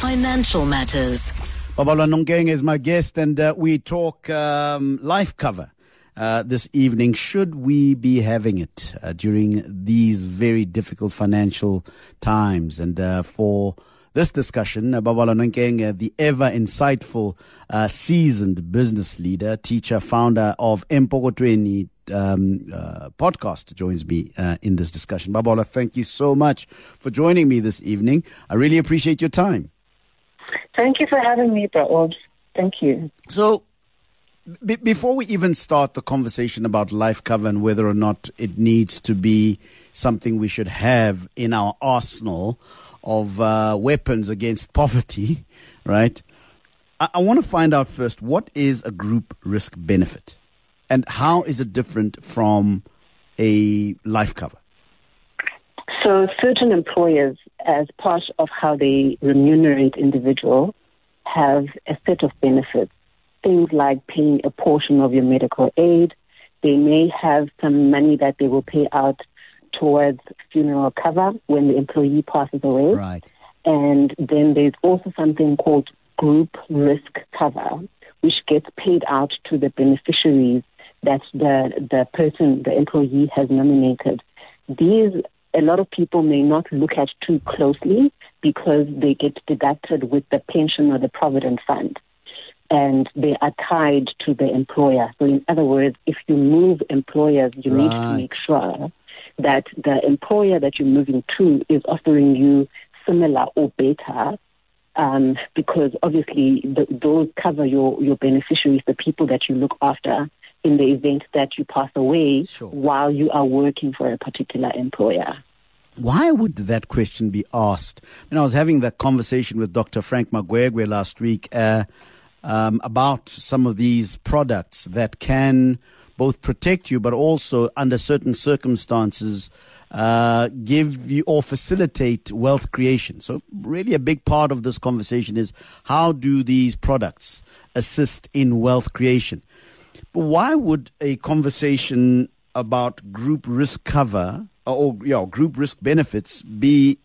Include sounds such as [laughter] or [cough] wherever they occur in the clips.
Financial Matters. Babalwa Nongeng is my guest, and uh, we talk um, life cover. Uh, this evening, should we be having it uh, during these very difficult financial times? And uh, for this discussion, uh, Babalwa uh, the ever insightful, uh, seasoned business leader, teacher, founder of Empokotweni um, uh, podcast joins me uh, in this discussion. Babalwa, thank you so much for joining me this evening. I really appreciate your time. Thank you for having me, Braod. Thank you. So, b- before we even start the conversation about life cover and whether or not it needs to be something we should have in our arsenal of uh, weapons against [laughs] poverty, right? I, I want to find out first what is a group risk benefit and how is it different from a life cover? So, certain employers, as part of how they remunerate individuals, have a set of benefits. Things like paying a portion of your medical aid. They may have some money that they will pay out towards funeral cover when the employee passes away. Right. And then there's also something called group risk cover, which gets paid out to the beneficiaries that the, the person, the employee has nominated. These, a lot of people may not look at too closely because they get deducted with the pension or the provident fund. And they are tied to the employer. So, in other words, if you move employers, you need to make sure that the employer that you're moving to is offering you similar or better um, because obviously the, those cover your, your beneficiaries, the people that you look after in the event that you pass away Sure. while you are working for a particular employer. Why would that question be asked? When I was having that conversation with Dr. Frank Magwegwe last week uh, um, about some of these products that can both protect you, but also under certain circumstances uh, give you or facilitate wealth creation. So, really, a big part of this conversation is how do these products assist in wealth creation? Why would a conversation about group risk cover or you know, group risk benefits be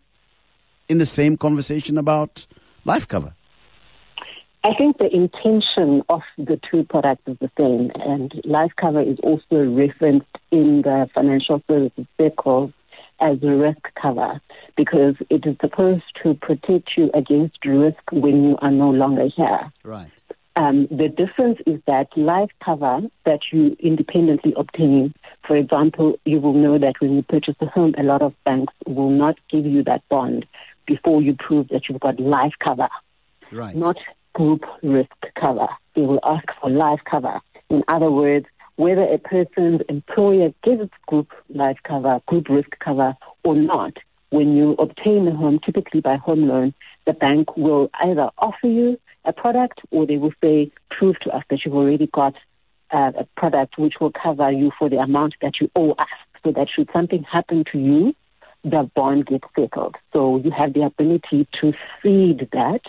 in the same conversation about life cover? I think the intention of the two products is the same, and life cover is also referenced in the financial services circle as a risk cover because it is supposed to protect you against risk when you are no longer here. Right. Um, the difference is that life cover that you independently obtain, for example, you will know that when you purchase a home, a lot of banks will not give you that bond before you prove that you've got life cover, Right. not group risk cover. They will ask for life cover. In other words, whether a person's employer gives group life cover, group risk cover or not, when you obtain a home, typically by home loan, the bank will either offer you a product or they will say, prove to us that you've already got uh, a product which will cover you for the amount that you owe us so that should something happen to you, the bond gets settled. So you have the ability to feed that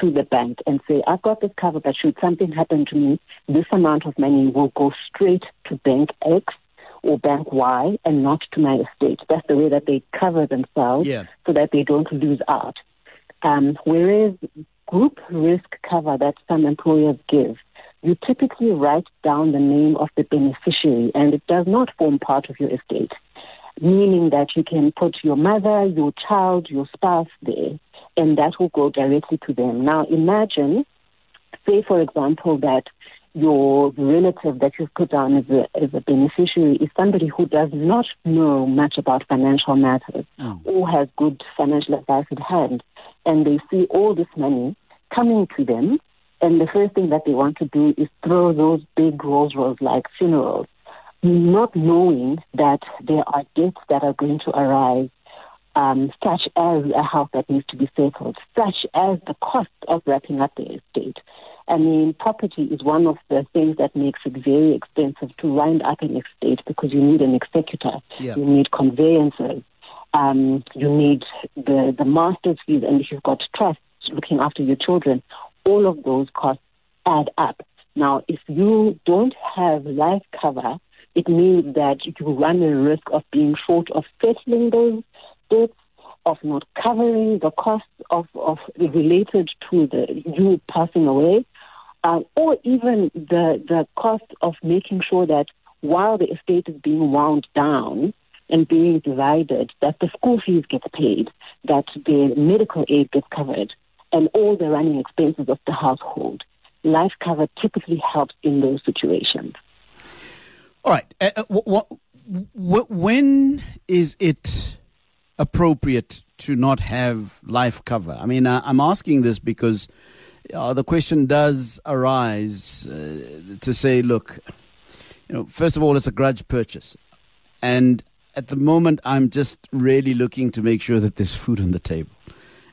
to the bank and say, I've got this cover, but should something happen to me, this amount of money will go straight to bank X or bank Y and not to my estate. That's the way that they cover themselves Yeah. so that they don't lose out. Um, whereas group risk cover that some employers give, you typically write down the name of the beneficiary and it does not form part of your estate, meaning that you can put your mother, your child, your spouse there, and that will go directly to them. Now imagine, say for example, that your relative that you've put down as a, as a beneficiary is somebody who does not know much about financial matters Mm. or has good financial advice at hand, and they see all this money coming to them, and the first thing that they want to do is throw those big Rolls Royce like funerals, not knowing that there are debts that are going to arise um, such as a house that needs to be settled, such as the cost of wrapping up the estate. I mean, property is one of the things that makes it very expensive to wind up an estate because you need an executor, Yeah. you need conveyancers, um, you need the, the master's fees, and if you've got trusts looking after your children, all of those costs add up. Now, if you don't have life cover, it means that you run a risk of being short of settling those debts of not covering the costs of, of related to the you passing away, uh, or even the the cost of making sure that while the estate is being wound down and being divided, that the school fees get paid, that the medical aid gets covered, and all the running expenses of the household. Life cover typically helps in those situations. All right. Uh, uh, when is it appropriate to not have life cover? I mean, uh, I'm asking this because uh, the question does arise uh, to say, look, you know, first of all, it's a grudge purchase. And at the moment, I'm just really looking to make sure that there's food on the table.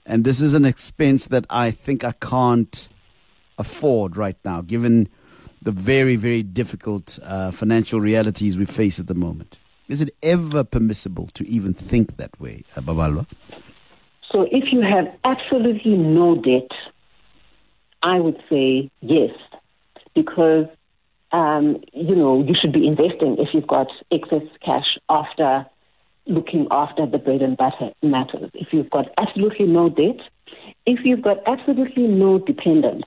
And this is an expense that I think I can't afford right now, given the very, very difficult uh, financial realities we face at the moment. Is it ever permissible to even think that way, uh, Babalwa? So if you have absolutely no debt, I would say yes, because um, you know you should be investing if you've got excess cash after looking after the bread and butter matters. If you've got absolutely no debt, if you've got absolutely no dependence,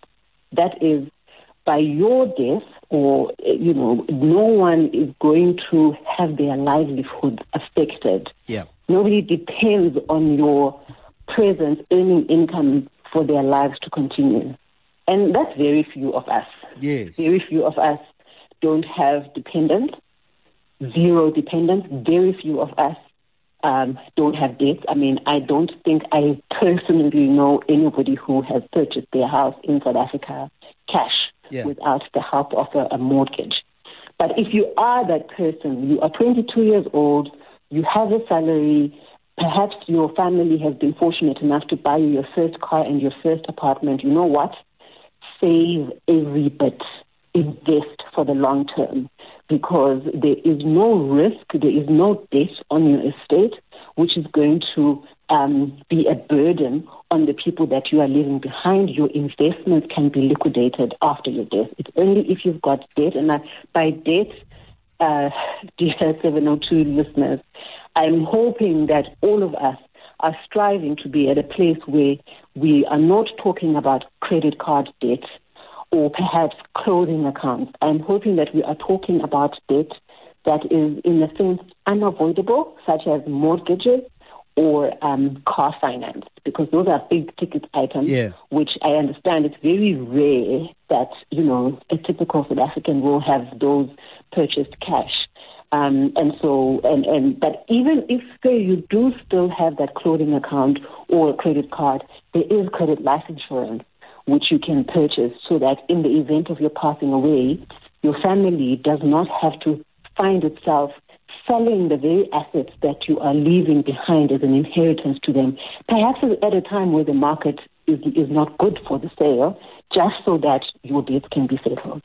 that is by your death or you know no one is going to have their livelihood affected. Yeah. Nobody depends on your presence earning income for their lives to continue and that's very few of us yes very few of us don't have dependents zero dependents very few of us um, don't have debts. I mean, I don't think I personally know anybody who has purchased their house in South Africa cash yeah. without the help of a, a mortgage. But if you are that person, you are 22 years old, you have a salary, perhaps your family has been fortunate enough to buy you your first car and your first apartment, you know what? Save every bit, invest for the long term because there is no risk, there is no debt on your estate, which is going to um, be a burden on the people that you are leaving behind. Your investments can be liquidated after your death. It's only if you've got debt, and I, by debt, uh, [laughs] dear 702 listeners, I'm hoping that all of us are striving to be at a place where we are not talking about credit card debt or perhaps clothing accounts. I'm hoping that we are talking about debt that is, in a sense, unavoidable, such as mortgages or um, car finance, because those are big ticket items, yeah. which I understand it's very rare that, you know, a typical South African will have those purchased cash. Um, and so, and, and, but even if say you do still have that clothing account or a credit card, there is credit life insurance which you can purchase so that in the event of your passing away, your family does not have to find itself selling the very assets that you are leaving behind as an inheritance to them, perhaps at a time where the market is, is not good for the sale, just so that your debts can be settled.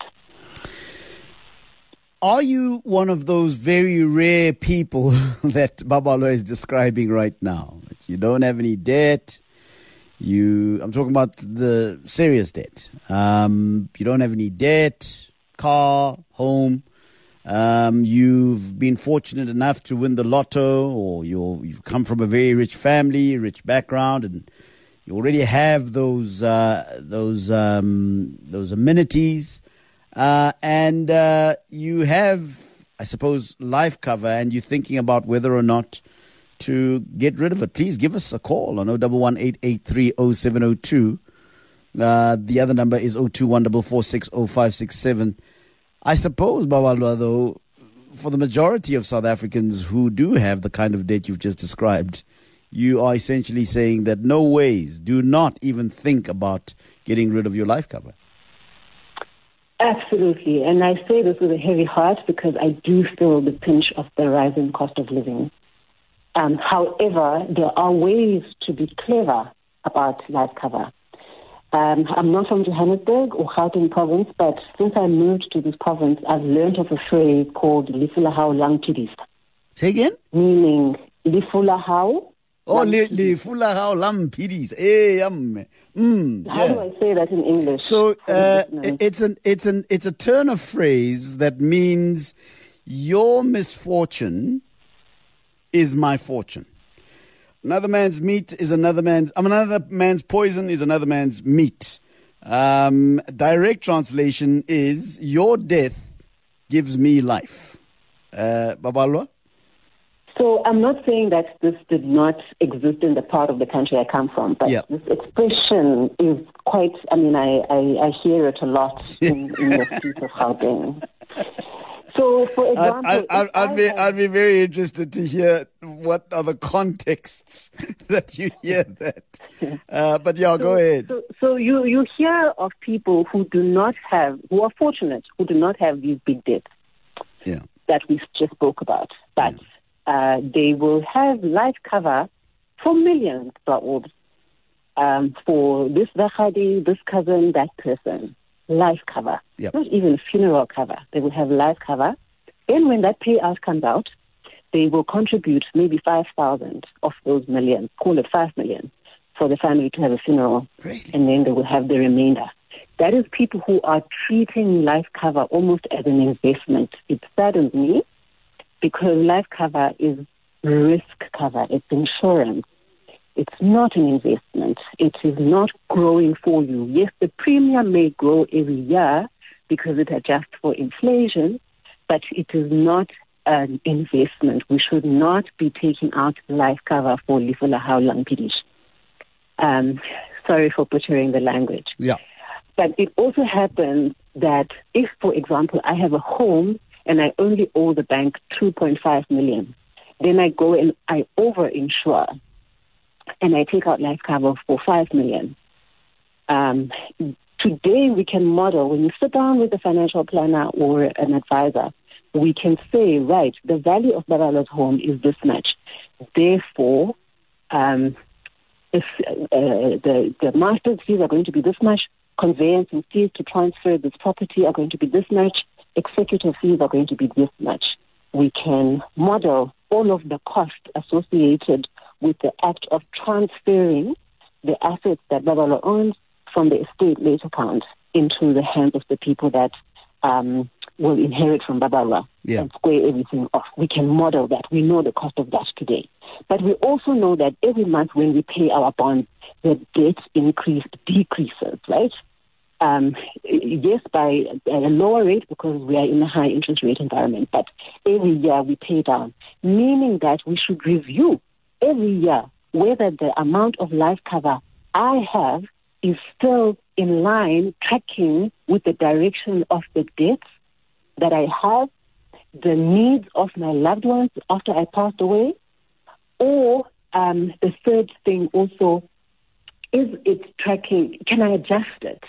Are you one of those very rare people [laughs] that Babalwa is describing right now? That you don't have any debt, you, I'm talking about the serious debt. Um, you don't have any debt, car, home. Um, you've been fortunate enough to win the lotto, or you you've come from a very rich family, rich background, and you already have those uh, those um, those amenities, uh, and uh, you have, I suppose, life cover, and you're thinking about whether or not to get rid of it, please give us a call on 011 uh, the other number is 0214460567. I suppose, Babalwa, though, for the majority of South Africans who do have the kind of debt you've just described, you are essentially saying that no ways, do not even think about getting rid of your life cover. Absolutely. And I say this with a heavy heart because I do feel the pinch of the rising cost of living. Um, however, there are ways to be clever about life cover. Um, I'm not from Johannesburg or Gauteng province, but since I moved to this province, I've learned of a phrase called Lifulahau Langtidis. Say again? Meaning Lifulahau. Oh, Lifulahau Lampidis. Hey, um, mm, How do I say that in English? So uh, it's an it's an it's a turn of phrase that means your misfortune is my fortune. Another man's meat is another man's. I mean, another man's poison is another man's meat. Um, direct translation is your death gives me life. Uh, Babalwa? So I'm not saying that this did not exist in the part of the country I come from, but this expression is quite, I mean, I, I, I hear it a lot in, in the streets of Gauteng. [laughs] So, for example, I'd, I'd, I'd be, I'd be very interested to hear what are the contexts [laughs] that you hear that. Uh, but yeah, so, go ahead. So, so you, you hear of people who do not have, who are fortunate, who do not have these big debts yeah. that we just spoke about. But yeah. Uh, they will have life cover for millions, of um, for this Vahadi, this cousin, that person life cover, yep. not even funeral cover. They will have life cover. Then when that payout comes out, they will contribute maybe 5,000 of those millions, call it 5 million, for the family to have a funeral. Really? And then they will have the remainder. That is people who are treating life cover almost as an investment. It saddens me because life cover is risk cover, it's insurance. It's not an investment. It is not growing for you. Yes, the premium may grow every year because it adjusts for inflation, but it is not an investment. We should not be taking out life cover for Lifula Haulang Pidish. Um, sorry for butchering the language. Yeah. But it also happens that if, for example, I have a home and I only owe the bank 2.5 million, then I go and I over insure and I take out life cover for five million. Um, today we can model when you sit down with a financial planner or an advisor, we can say, right, the value of Babalwa's home is this much. Therefore, um, if uh, the the master's fees are going to be this much, conveyance and fees to transfer this property are going to be this much, executive fees are going to be this much. We can model all of the costs associated with the act of transferring the assets that Babalwa owns from the estate late account into the hands of the people that um, will inherit from Babalwa yeah. and square everything off. We can model that. We know the cost of that today. But we also know that every month when we pay our bonds, the debt increase decreases, right? Um, yes, by a lower rate because we are in a high interest rate environment, but every year we pay down, meaning that we should review every year whether the amount of life cover I have is still in line, tracking with the direction of the debts that I have, the needs of my loved ones after I passed away, or um, the third thing also is it tracking? Can I adjust it?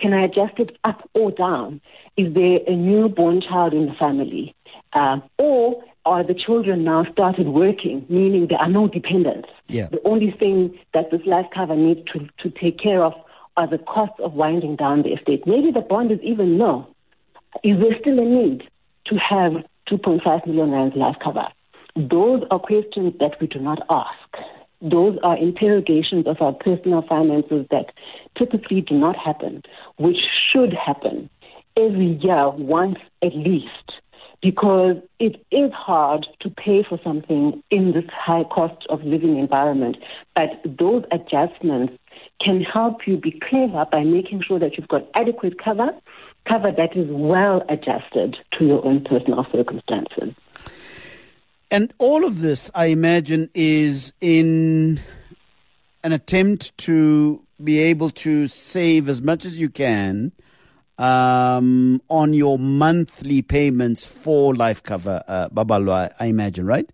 Can I adjust it up or down? Is there a newborn child in the family? Uh, or are the children now started working, meaning there are no dependents? Yeah. The only thing that this life cover needs to, to take care of are the costs of winding down the estate. Maybe the bond is even no. Is there still a need to have 2.5 million rand life cover? Those are questions that we do not ask. Those are interrogations of our personal finances that typically do not happen, which should happen every year, once at least because it is hard to pay for something in this high cost of living environment. But those adjustments can help you be clever by making sure that you've got adequate cover, cover that is well adjusted to your own personal circumstances. And all of this, I imagine, is in an attempt to be able to save as much as you can um, on your monthly payments for life cover, uh, Babalwa, I, imagine, right?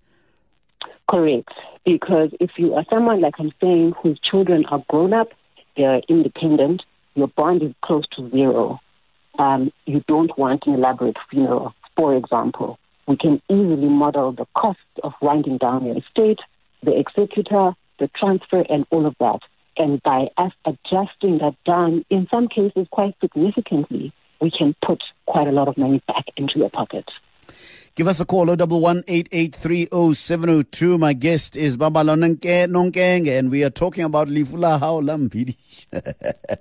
Correct. Because if you are someone, like I'm saying, whose children are grown up, they're independent, your bond is close to zero. Um, you don't want an elaborate funeral, for example. We can easily model the cost of winding down your estate, the executor, the transfer, and all of that. And by us adjusting that down, in some cases quite significantly, we can put quite a lot of money back into your pocket. Give us a call, 011-883-0702. My guest is Baba Nonkenge, and we are talking about Lifula Haolampidi. [laughs]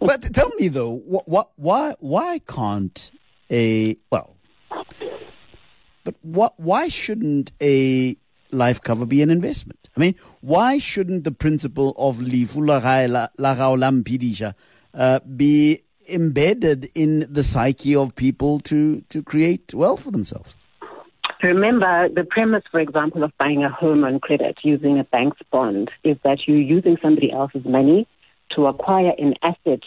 but tell me though, what, why, why can't a, well, but what, why shouldn't a life cover be an investment? I mean, why shouldn't the principle of lefu la uh, be embedded in the psyche of people to, to create wealth for themselves? Remember, the premise, for example, of buying a home on credit using a bank's bond is that you're using somebody else's money to acquire an asset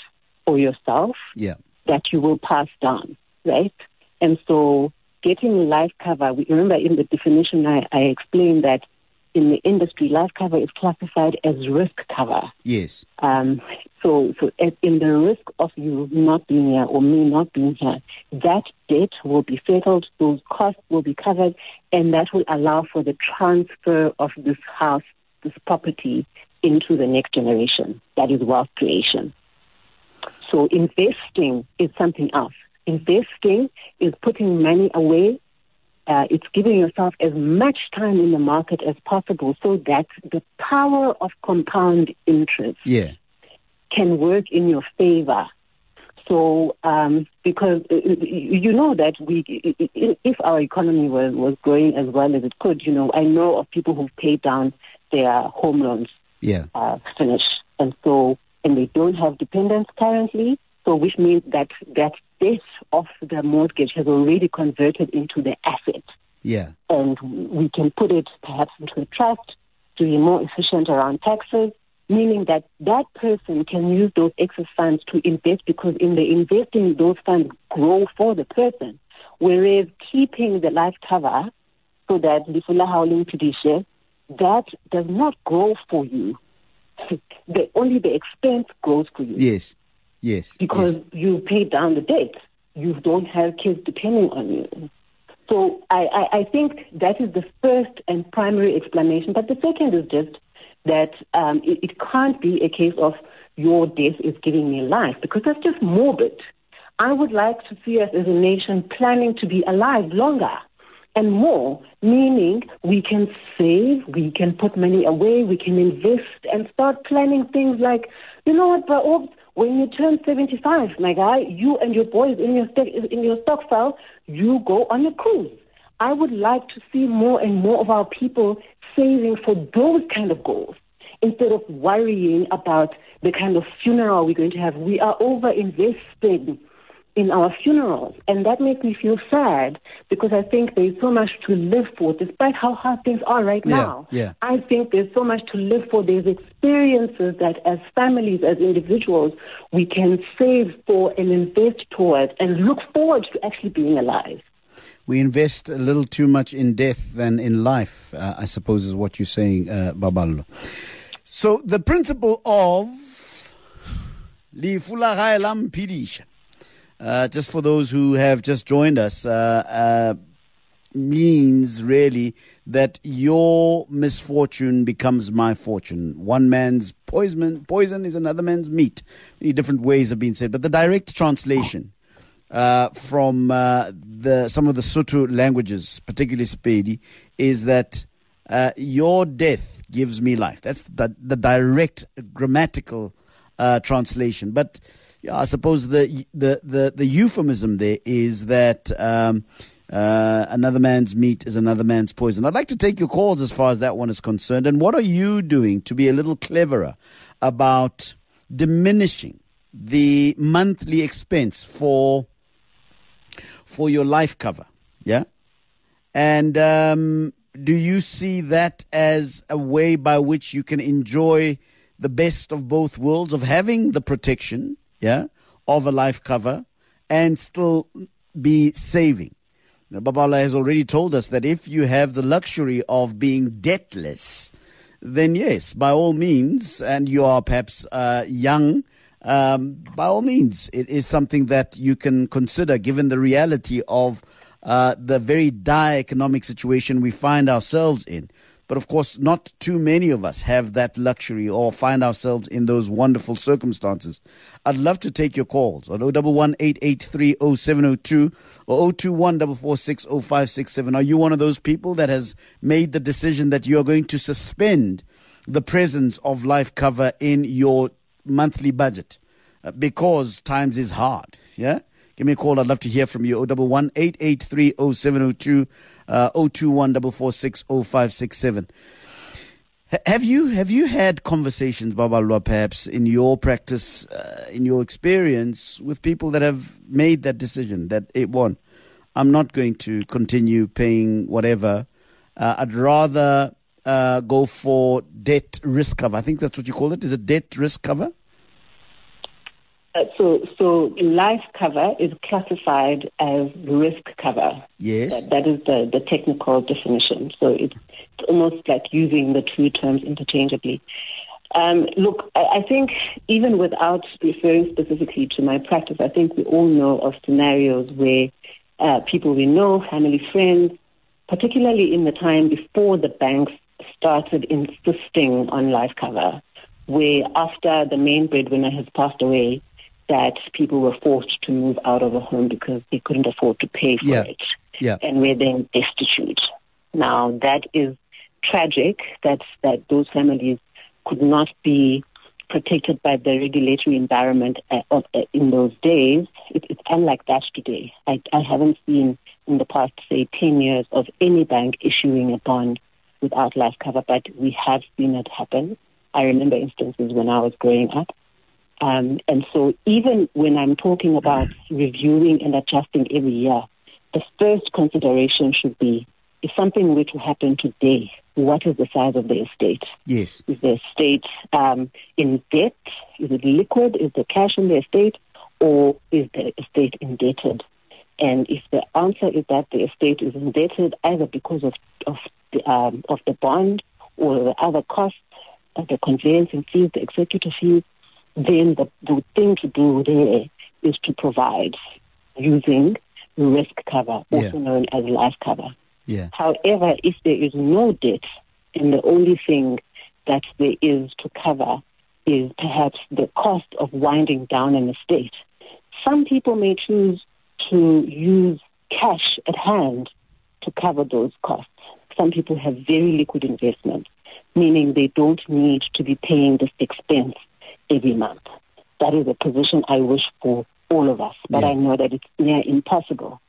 for yourself yeah. that you will pass down, right? And so getting life cover, we, remember in the definition I, I explained that in the industry, life cover is classified as risk cover. Yes. Um, so, so in the risk of you not being here or me not being here, that debt will be settled, those costs will be covered, and that will allow for the transfer of this house, this property, into the next generation. That is wealth creation. So investing is something else. Investing is putting money away uh, it's giving yourself as much time in the market as possible so that the power of compound interest yeah. can work in your favor. So, um, because uh, you know that we, if our economy was, was growing as well as it could, you know, I know of people who've paid down their home loans, yeah, uh, finish, and so and they don't have dependents currently. So, which means that that debt of the mortgage has already converted into the asset. Yeah. And we can put it perhaps into a trust to be more efficient around taxes, meaning that that person can use those excess funds to invest because in the investing, those funds grow for the person. Whereas keeping the life cover so that Lifula Howling Tudisha, that does not grow for you. [laughs] the, only the expense grows for you. Yes. Yes. Because yes. you pay down the debt. You don't have kids depending on you. So I, I, I, think that is the first and primary explanation. But the second is just that um, it, it can't be a case of your death is giving me life because that's just morbid. I would like to see us as a nation planning to be alive longer and more, meaning we can save, we can put money away, we can invest and start planning things like, you know what, bro, when you turn 75, my guy, you and your boys in your, st- in your stokvel, you go on a cruise. I would like to see more and more of our people saving for those kind of goals instead of worrying about the kind of funeral we're going to have. We are over investing in our funerals. And that makes me feel sad because I think there's so much to live for, despite how hard things are right yeah, now. Yeah. I think there's so much to live for. There's experiences that as families, as individuals, we can save for and invest towards and look forward to actually being alive. We invest a little too much in death than in life, uh, I suppose is what you're saying, uh, Babalwa. So the principle of uh, just for those who have just joined us, uh, uh, means really that your misfortune becomes my fortune. One man's poison, poison is another man's meat. Many different ways have been said, but the direct translation uh, from uh, the some of the Sotho languages, particularly Sepedi, is that uh, your death gives me life. That's the, the direct grammatical translation, but yeah, I suppose the the the, the euphemism there is that um, uh, another man's meat is another man's poison. I'd like to take your calls as far as that one is concerned. And what are you doing to be a little cleverer about diminishing the monthly expense for for your life cover? Yeah, and um, do you see that as a way by which you can enjoy the best of both worlds of having the protection? Yeah, of a life cover and still be saving. Now, Babalwa has already told us that if you have the luxury of being debtless, then yes, by all means, and you are perhaps uh, young, um, by all means, it is something that you can consider given the reality of uh, the very dire economic situation we find ourselves in. But of course, not too many of us have that luxury or find ourselves in those wonderful circumstances. I'd love to take your calls on 011 0702 or 021 Are you one of those people that has made the decision that you are going to suspend the presence of life cover in your monthly budget uh, because times is hard? Yeah? Give me a call. I'd love to hear from you. 011 883 0702 uh, 021 Have you have you had conversations, Babalwa, perhaps in your practice, uh, in your experience, with people that have made that decision that it won? I'm not going to continue paying whatever. Uh, I'd rather uh, go for debt risk cover. I think that's what you call it. Is it debt risk cover? Uh, so, so life cover is classified as risk cover. Yes, that, that is the, the technical definition. So it's, it's almost like using the two terms interchangeably. Um, look, I, I think even without referring specifically to my practice, I think we all know of scenarios where uh, people we know, family, friends, particularly in the time before the banks started insisting on life cover, where after the main breadwinner has passed away, that people were forced to move out of a home because they couldn't afford to pay for yeah. it. Yeah. And were then destitute. Now that is tragic that that those families could not be protected by the regulatory environment uh, uh, in those days. It, it's unlike that today. I, I haven't seen in the past, say, 10 years of any bank issuing a bond without life cover, but we have seen it happen. I remember instances when I was growing up. Um, and so even when I'm talking about reviewing and adjusting every year, the first consideration should be if something were to happen today, what is the size of the estate? Yes. Is the estate um, in debt? Is it liquid? Is the cash in the estate? Or is the estate indebted? And if the answer is that the estate is indebted either because of, of, the, um, of the bond or the other costs, the conveyancing fees, the executive fees, then the, the thing to do there is to provide using risk cover, also Yeah. known as life cover. Yeah. However, if there is no debt and the only thing that there is to cover is perhaps the cost of winding down an estate, some people may choose to use cash at hand to cover those costs. Some people have very liquid investments, meaning they don't need to be paying this expense every month. That is a position I wish for all of us, but Yeah. I know that it's near impossible.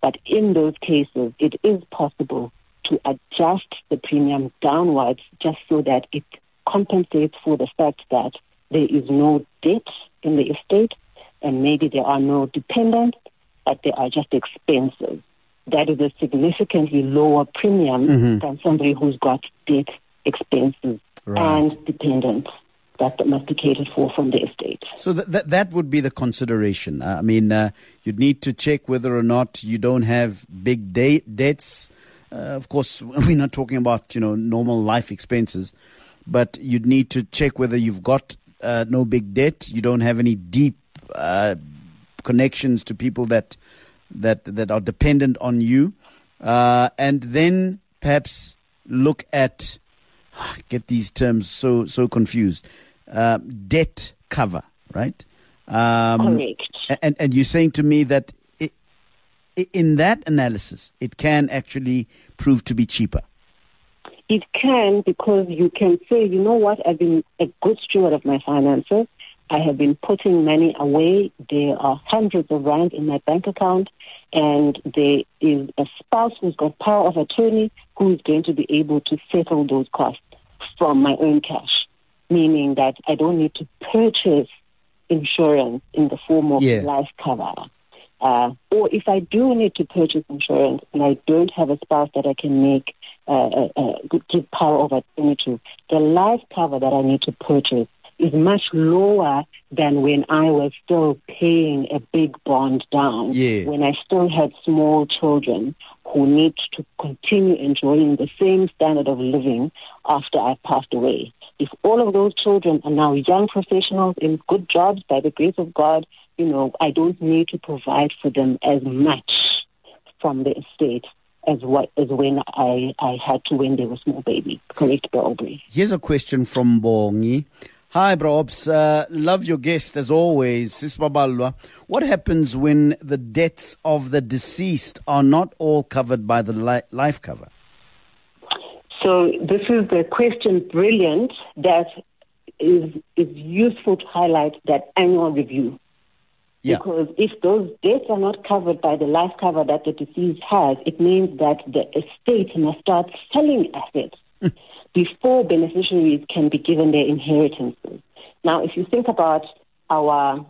But in those cases, it is possible to adjust the premium downwards just so that it compensates for the fact that there is no debt in the estate and maybe there are no dependents, but there are just expenses. That is a significantly lower premium Mhm. than somebody who's got debt, expenses, Right. and dependents that catered for from the estate. So that that, that would be the consideration. Uh, I mean, uh, you'd need to check whether or not you don't have big de- debts. Uh, of course, [laughs] we're not talking about you know normal life expenses, but you'd need to check whether you've got uh, no big debt. You don't have any deep uh, connections to people that that that are dependent on you, uh, and then perhaps look at [sighs] get these terms so so confused. Uh, debt cover, right? Um, Correct. and and you're saying to me that it, in that analysis, it can actually prove to be cheaper. It can because you can say, you know what, I've been a good steward of my finances. I have been putting money away. There are hundreds of rand in my bank account, and there is a spouse who's got power of attorney who is going to be able to settle those costs from my own cash, meaning that I don't need to purchase insurance in the form of Yeah. life cover. Uh, or if I do need to purchase insurance and I don't have a spouse that I can make uh, uh, uh, give power of attorney to, the life cover that I need to purchase is much lower than when I was still paying a big bond down. Yeah. When I still had small children who need to continue enjoying the same standard of living after I passed away. If all of those children are now young professionals in good jobs by the grace of God, you know, I don't need to provide for them as much from the estate as what as when I, I had to when they were small babies. Correct, Bro. Here's a question from Bongi. Hi, bro. Ops. Uh, love your guest as always, Sis Babalwa. What happens when the debts of the deceased are not all covered by the li- life cover? So this is the question brilliant that is is useful to highlight that annual review. Yeah. Because if those debts are not covered by the life cover that the deceased has, it means that the estate must start selling assets hmm. before beneficiaries can be given their inheritances. Now, if you think about our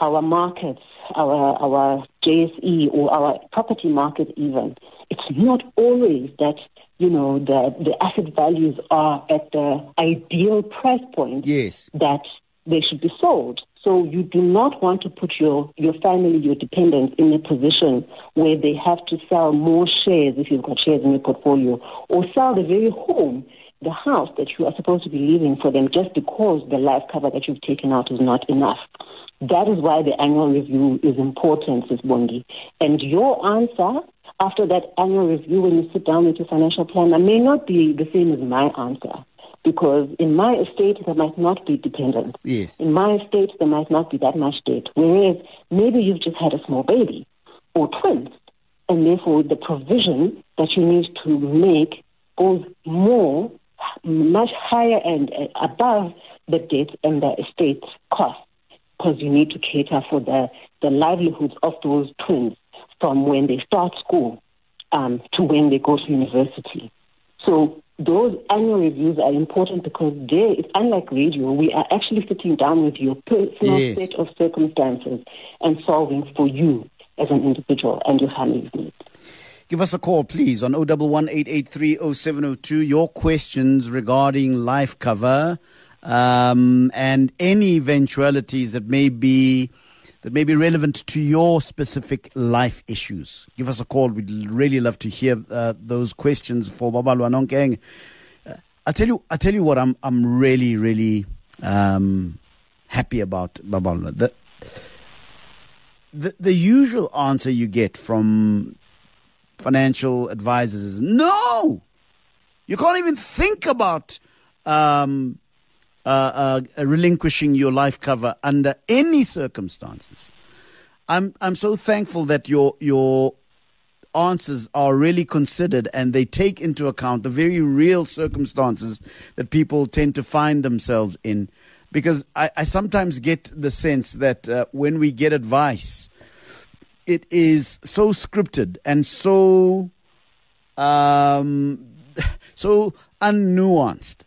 our markets, our our JSE or our property market, even it's not always that you know the the asset values are at the ideal price point. Yes. That they should be sold. So you do not want to put your, your family, your dependents in a position where they have to sell more shares if you've got shares in your portfolio or sell the very home, the house that you are supposed to be leaving for them just because the life cover that you've taken out is not enough. That is why the annual review is important, Ms. Bondi. And your answer after that annual review when you sit down with your financial planner may not be the same as my answer because in my estate there might not be dependents. Yes. In my estate there might not be that much debt. Whereas maybe you've just had a small baby or twins, and therefore the provision that you need to make goes more, much higher and uh, above the debt and the estate cost because you need to cater for the, the livelihoods of those twins from when they start school um, to when they go to university. So those annual reviews are important because there, it's unlike radio, we are actually sitting down with your personal Yes. set of circumstances and solving for you as an individual and your family's needs. Give us a call, please, on 011 0702 Your questions regarding life cover um, and any eventualities that may be that may be relevant to your specific life issues. Give us a call. We'd really love to hear uh, those questions for Babalwa Nonkeng. Uh, I tell you, I tell you what, I'm I'm really really um, happy about Babalwa. The, the the usual answer you get from financial advisors is no. You can't even think about um, uh, uh, relinquishing your life cover under any circumstances. I'm I'm so thankful that your your answers are really considered and they take into account the very real circumstances that people tend to find themselves in. Because I, I sometimes get the sense that uh, when we get advice, it is so scripted and so um, [laughs] so unnuanced.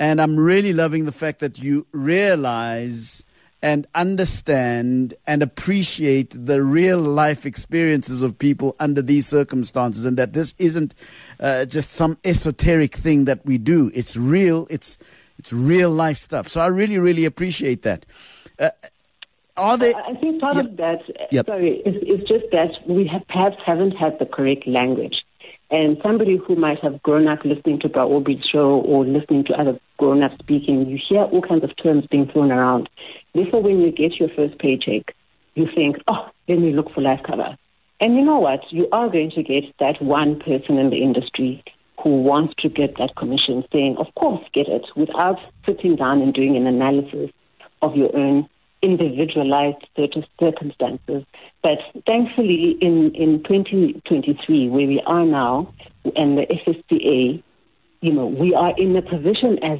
And I'm really loving the fact that you realize and understand and appreciate the real life experiences of people under these circumstances and that this isn't uh, just some esoteric thing that we do. It's real. It's, it's real life stuff. So I really, really appreciate that. Uh, are there? I think part Yep. of that, Yep. sorry, is, is just that we have perhaps haven't had the correct language. And somebody who might have grown up listening to Baobi's show or listening to other grown up speaking, you hear all kinds of terms being thrown around. Therefore, when you get your first paycheck, you think, oh, let me look for life cover. And you know what? You are going to get that one person in the industry who wants to get that commission saying, of course, get it, without sitting down and doing an analysis of your own individualized cir- circumstances. But thankfully, in, in 2023, where we are now, and the FSCA, you know, we are in a position as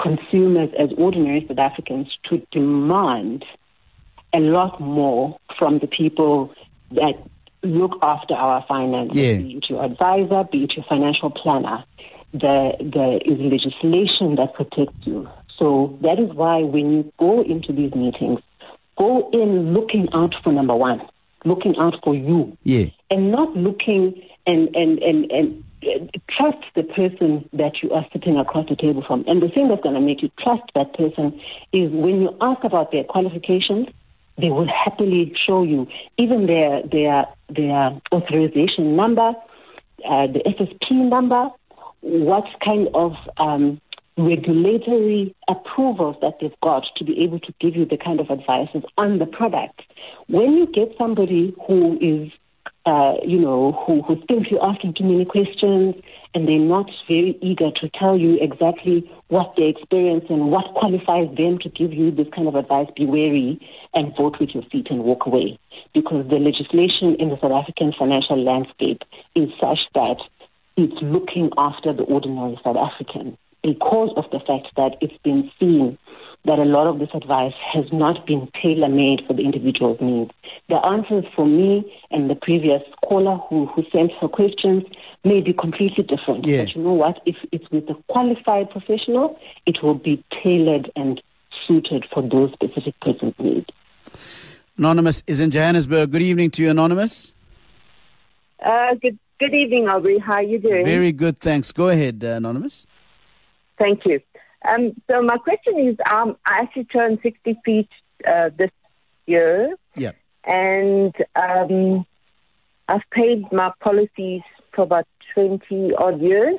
consumers, as ordinary South Africans, to demand a lot more from the people that look after our finances, Yeah. be it your advisor, be it your financial planner. There, there is legislation that protects you. So that is why when you go into these meetings, go in looking out for number one, looking out for you Yeah. and not looking and and and and uh, trust the person that you are sitting across the table from. And the thing that's going to make you trust that person is when you ask about their qualifications, they will happily show you even their their their authorization number, uh, the FSP number, what kind of um, regulatory approvals that they've got to be able to give you the kind of advices on the product. When you get somebody who is, uh, you know, who, who thinks you're asking too many questions and they're not very eager to tell you exactly what they experience and what qualifies them to give you this kind of advice, be wary and vote with your feet and walk away. Because the legislation in the South African financial landscape is such that it's looking after the ordinary South African because of the fact that it's been seen that a lot of this advice has not been tailor made for the individual's needs. the answers for me and the previous caller who, who sent her questions may be completely different. Yeah. But you know what? If it's with a qualified professional, it will be tailored and suited for those specific person's needs. Anonymous is in Johannesburg. Good evening to you, Anonymous. Uh, good, good evening, Aubrey. How are you doing? Very good, thanks. Go ahead, uh, Anonymous. Thank you. Um, so my question is, um, I actually turned 60 feet uh, this year, Yeah. and um, I've paid my policies for about 20 odd years.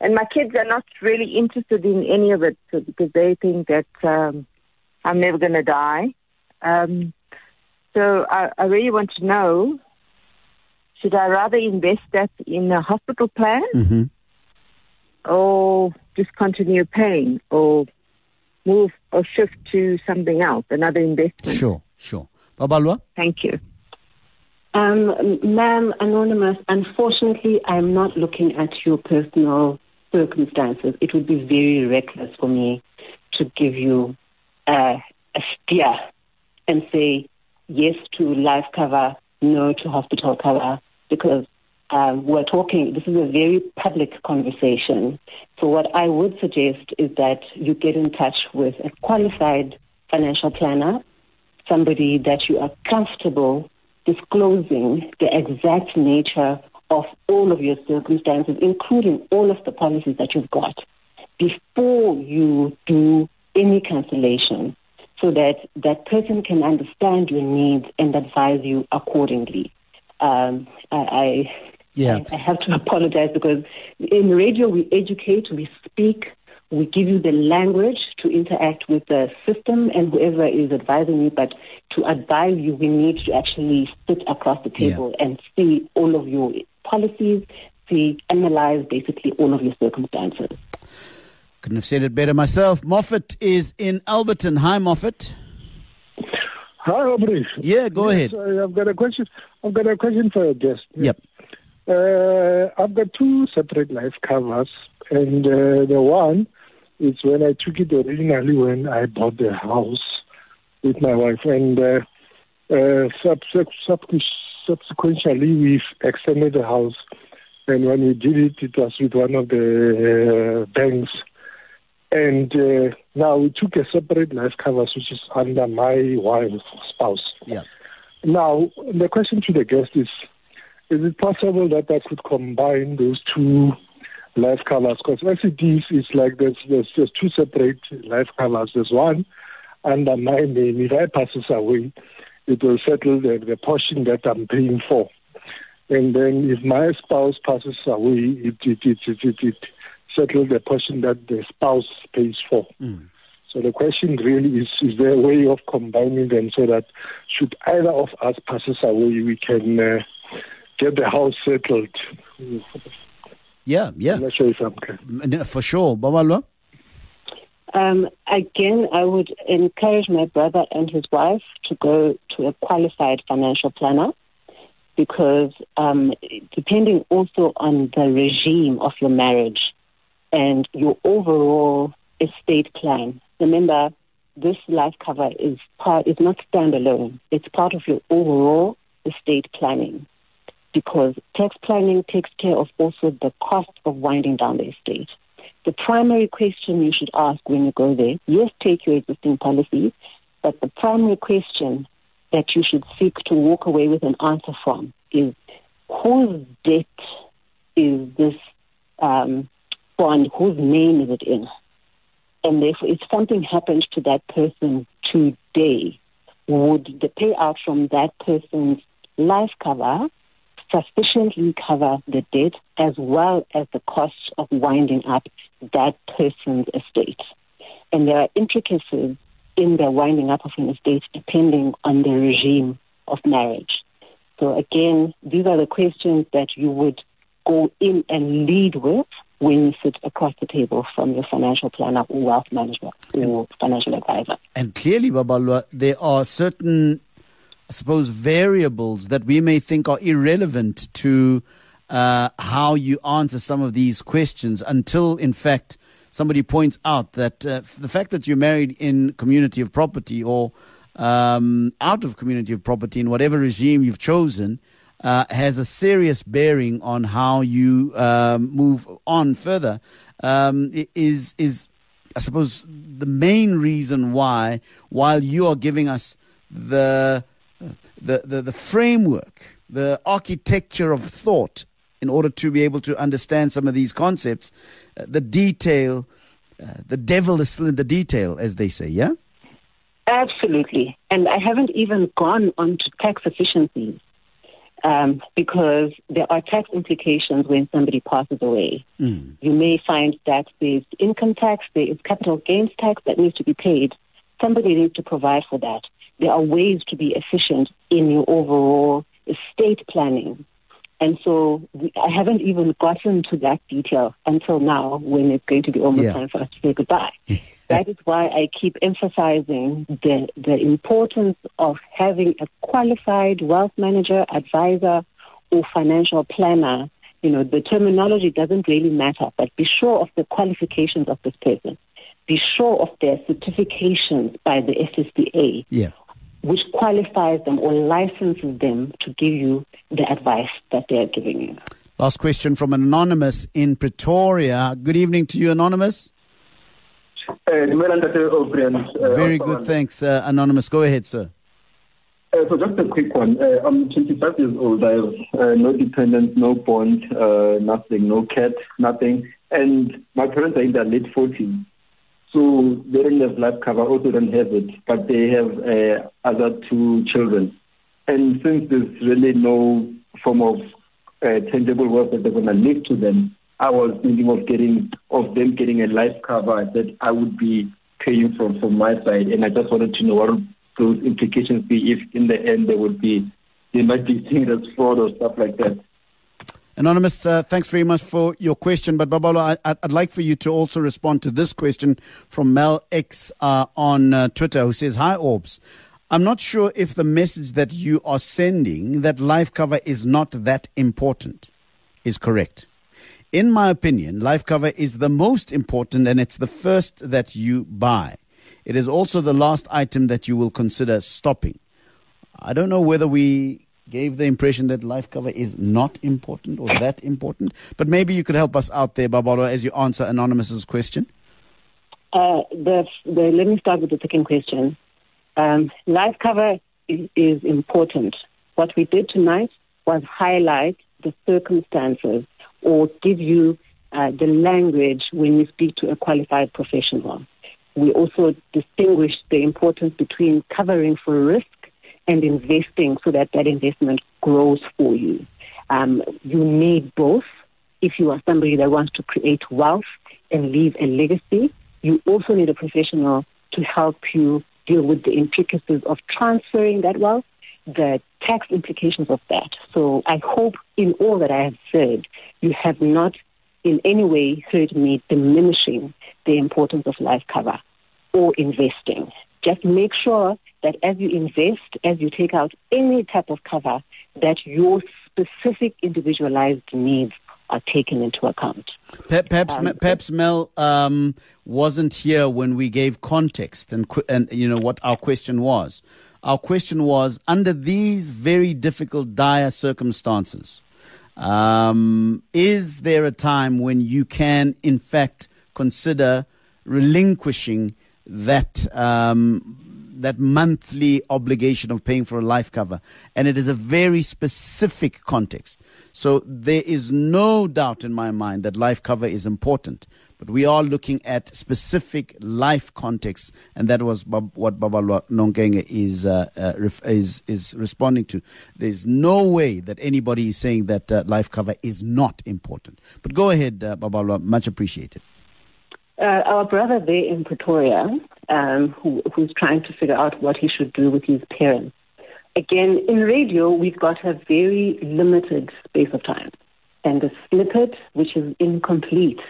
And my kids are not really interested in any of it so, because they think that um, I'm never going to die. Um, so I, I really want to know should I rather invest that in a hospital plan Mm-hmm. or just continue paying or move or shift to something else, another investment? Sure, sure. Babalwa? Thank you. Um, ma'am, Anonymous, unfortunately, I'm not looking at your personal circumstances. It would be very reckless for me to give you uh, a steer and say yes to life cover, no to hospital cover, because um, we're talking, this is a very public conversation. So, what I would suggest is that you get in touch with a qualified financial planner, somebody that you are comfortable disclosing the exact nature of all of your circumstances, including all of the policies that you've got, before you do any cancellation, so that that person can understand your needs and advise you accordingly. Um, I, I Yeah. I, I have to apologize because in radio we educate, we speak, we give you the language to interact with the system and whoever is advising you. But to advise you, we need to actually sit across the table and see all of your policies, see, analyze basically all of your circumstances. Couldn't have said it better myself. Moffat is in Alberton. Hi, Moffat. Hi, Aubrey. Yeah, go Yes, ahead. I- I've got a question. I've got a question for your guest. Yep. Uh, I've got two separate life covers, and uh, the one is when I took it originally when I bought the house with my wife, and uh, uh, sub- sub- subsequently we've extended the house, and when we did it, it was with one of the uh, banks, and uh, now we took a separate life covers, which is under my wife's spouse. Yeah. Now, the question to the guest is Is it possible that I could combine those two life covers? Because as it is, it's like there's, there's just two separate life covers. There's one under my name. If I passes away, it will settle the, the portion that I'm paying for. And then if my spouse passes away, it, it, it, it, it, it settles the portion that the spouse pays for. So the question really is, is there a way of combining them so that should either of us passes away, we can uh, get the house settled? Yeah, yeah. I'm not sure if I'm clear. For sure. Babalwa? Um, again, I would encourage my brother and his wife to go to a qualified financial planner because um, depending also on the regime of your marriage and your overall estate plan. Remember, this life cover is part is not standalone. It's part of your overall estate planning because tax planning takes care of also the cost of winding down the estate. The primary question you should ask when you go there, yes, take your existing policy, but the primary question that you should seek to walk away with an answer from is whose debt is this um, bond, whose name is it in? And therefore, if something happens to that person today, would the payout from that person's life cover sufficiently cover the debt as well as the cost of winding up that person's estate? And there are intricacies in the winding up of an estate depending on the regime of marriage. So again, these are the questions that you would go in and lead with when you sit across the table from your financial planner or wealth manager or financial advisor. And clearly, Babalwa, there are certain, I suppose, variables that we may think are irrelevant to uh, how you answer some of these questions until, in fact, somebody points out that uh, the fact that you're married in community of property or um, out of community of property in whatever regime you've chosen uh, has a serious bearing on how you um, move on further. Um, is is I suppose the main reason why, while you are giving us the the, the, the framework, the architecture of thought in order to be able to understand some of these concepts, uh, the detail, uh, the devil is still in the detail, as they say, yeah? Absolutely. And I haven't even gone on to tax efficiencies um, because there are tax implications when somebody passes away. Mm. You may find that there's income tax, there is capital gains tax that needs to be paid. Somebody needs to provide for that. There are ways to be efficient in your overall estate planning. And so we, I haven't even gotten to that detail until now when it's going to be almost yeah. time for us to say goodbye. [laughs] that is why I keep emphasizing the, the importance of having a qualified wealth manager, advisor, or financial planner. You know, the terminology doesn't really matter, but be sure of the qualifications of this person. Be sure of their certifications by the FSCA. Yeah which qualifies them or licenses them to give you the advice that they are giving you. Last question from anonymous in Pretoria. Good evening to you, anonymous. Uh, uh, Very good, thanks, uh, anonymous. Go ahead, sir. Uh, so just a quick one. Uh, I'm 25 years old. I have uh, no dependents, no bond, nothing, no cat, nothing. And my parents are in their late 40s. So they don't have life cover, also don't have it, but they have uh, other two children. And since there's really no form of uh, tangible wealth that they're going to leave to them, I was thinking of getting of them getting a life cover that I would be paying from from my side, and I just wanted to know what those implications be if in the end there would be they might be seen as fraud or stuff like that. Anonymous, uh, thanks very much for your question. But Babalo, I, would like for you to also respond to this question from Mel X uh, on uh, Twitter, who says, "Hi Orbs, I'm not sure if the message that you are sending that life cover is not that important is correct. In my opinion, life cover is the most important, and it's the first that you buy. It is also the last item that you will consider stopping. I don't know whether we gave the impression that life cover is not important or that important. But maybe you could help us out there, Babalo, as you answer Anonymous's question. Uh, the, the, let me start with the second question. Um, life cover is, is important. What we did tonight was highlight the circumstances or give you uh, the language when you speak to a qualified professional. We also distinguished the importance between covering for risk and investing so that that investment grows for you. Um, you need both. If you are somebody that wants to create wealth and leave a legacy, you also need a professional to help you deal with the intricacies of transferring that wealth, the tax implications of that. So I hope in all that I have said, you have not in any way heard me diminishing the importance of life cover or investing. Just make sure that as you invest, as you take out any type of cover, that your specific individualized needs are taken into account. Perhaps, um, perhaps Mel um, wasn't here when we gave context and, and you know what our question was. Our question was under these very difficult, dire circumstances, um, is there a time when you can, in fact, consider relinquishing that um, that monthly obligation of paying for a life cover. And it is a very specific context. So there is no doubt in my mind that life cover is important. But we are looking at specific life contexts, and that was what Baba Nongenge is, uh, uh, is, is responding to. There's no way that anybody is saying that uh, life cover is not important. But go ahead, uh, Baba, much appreciated. Uh, our brother there in Pretoria, um, who, who's trying to figure out what he should do with his parents. Again, in radio, we've got a very limited space of time. And a snippet, which is incomplete,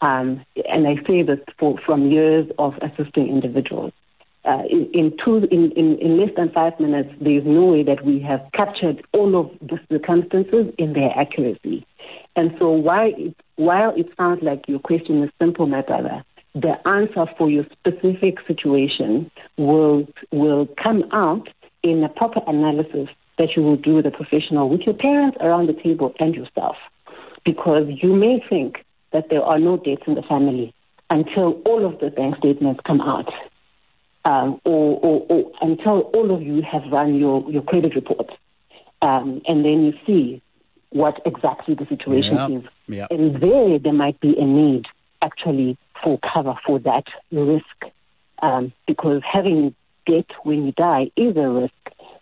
um, and I say this for, from years of assisting individuals, uh, in, in, two, in, in, in less than five minutes, there is no way that we have captured all of the circumstances in their accuracy. And so while it, while it sounds like your question is simple, my brother, the answer for your specific situation will will come out in a proper analysis that you will do with a professional, with your parents around the table and yourself. Because you may think that there are no debts in the family until all of the bank statements come out. Um, or, or, or, until all of you have run your, your credit report. Um, and then you see what exactly the situation Yep, is. yep. And there, there might be a need actually for cover for that risk. Um, because having debt when you die is a risk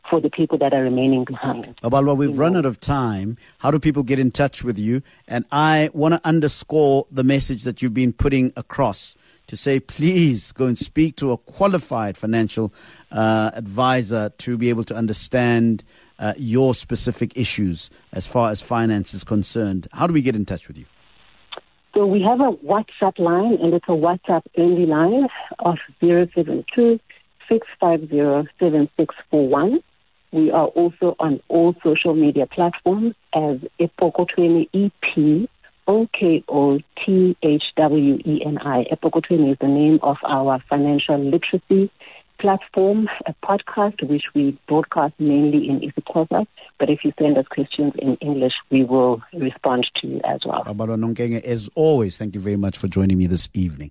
for the people that are remaining behind. Babalwa, we've You run know. out of time. How do people get in touch with you? And I want to underscore the message that you've been putting across to say, please go and speak to a qualified financial uh, advisor to be able to understand uh, your specific issues as far as finance is concerned. How do we get in touch with you? So we have a WhatsApp line, and it's a WhatsApp only line of 072 650 7641. We are also on all social media platforms as Epokothweni, E P O K O T H W E N I. Epokothweni is the name of our financial literacy platform, a podcast which we broadcast mainly in isiXhosa. But if you send us questions in English, we will respond to you as well. As always, thank you very much for joining me this evening.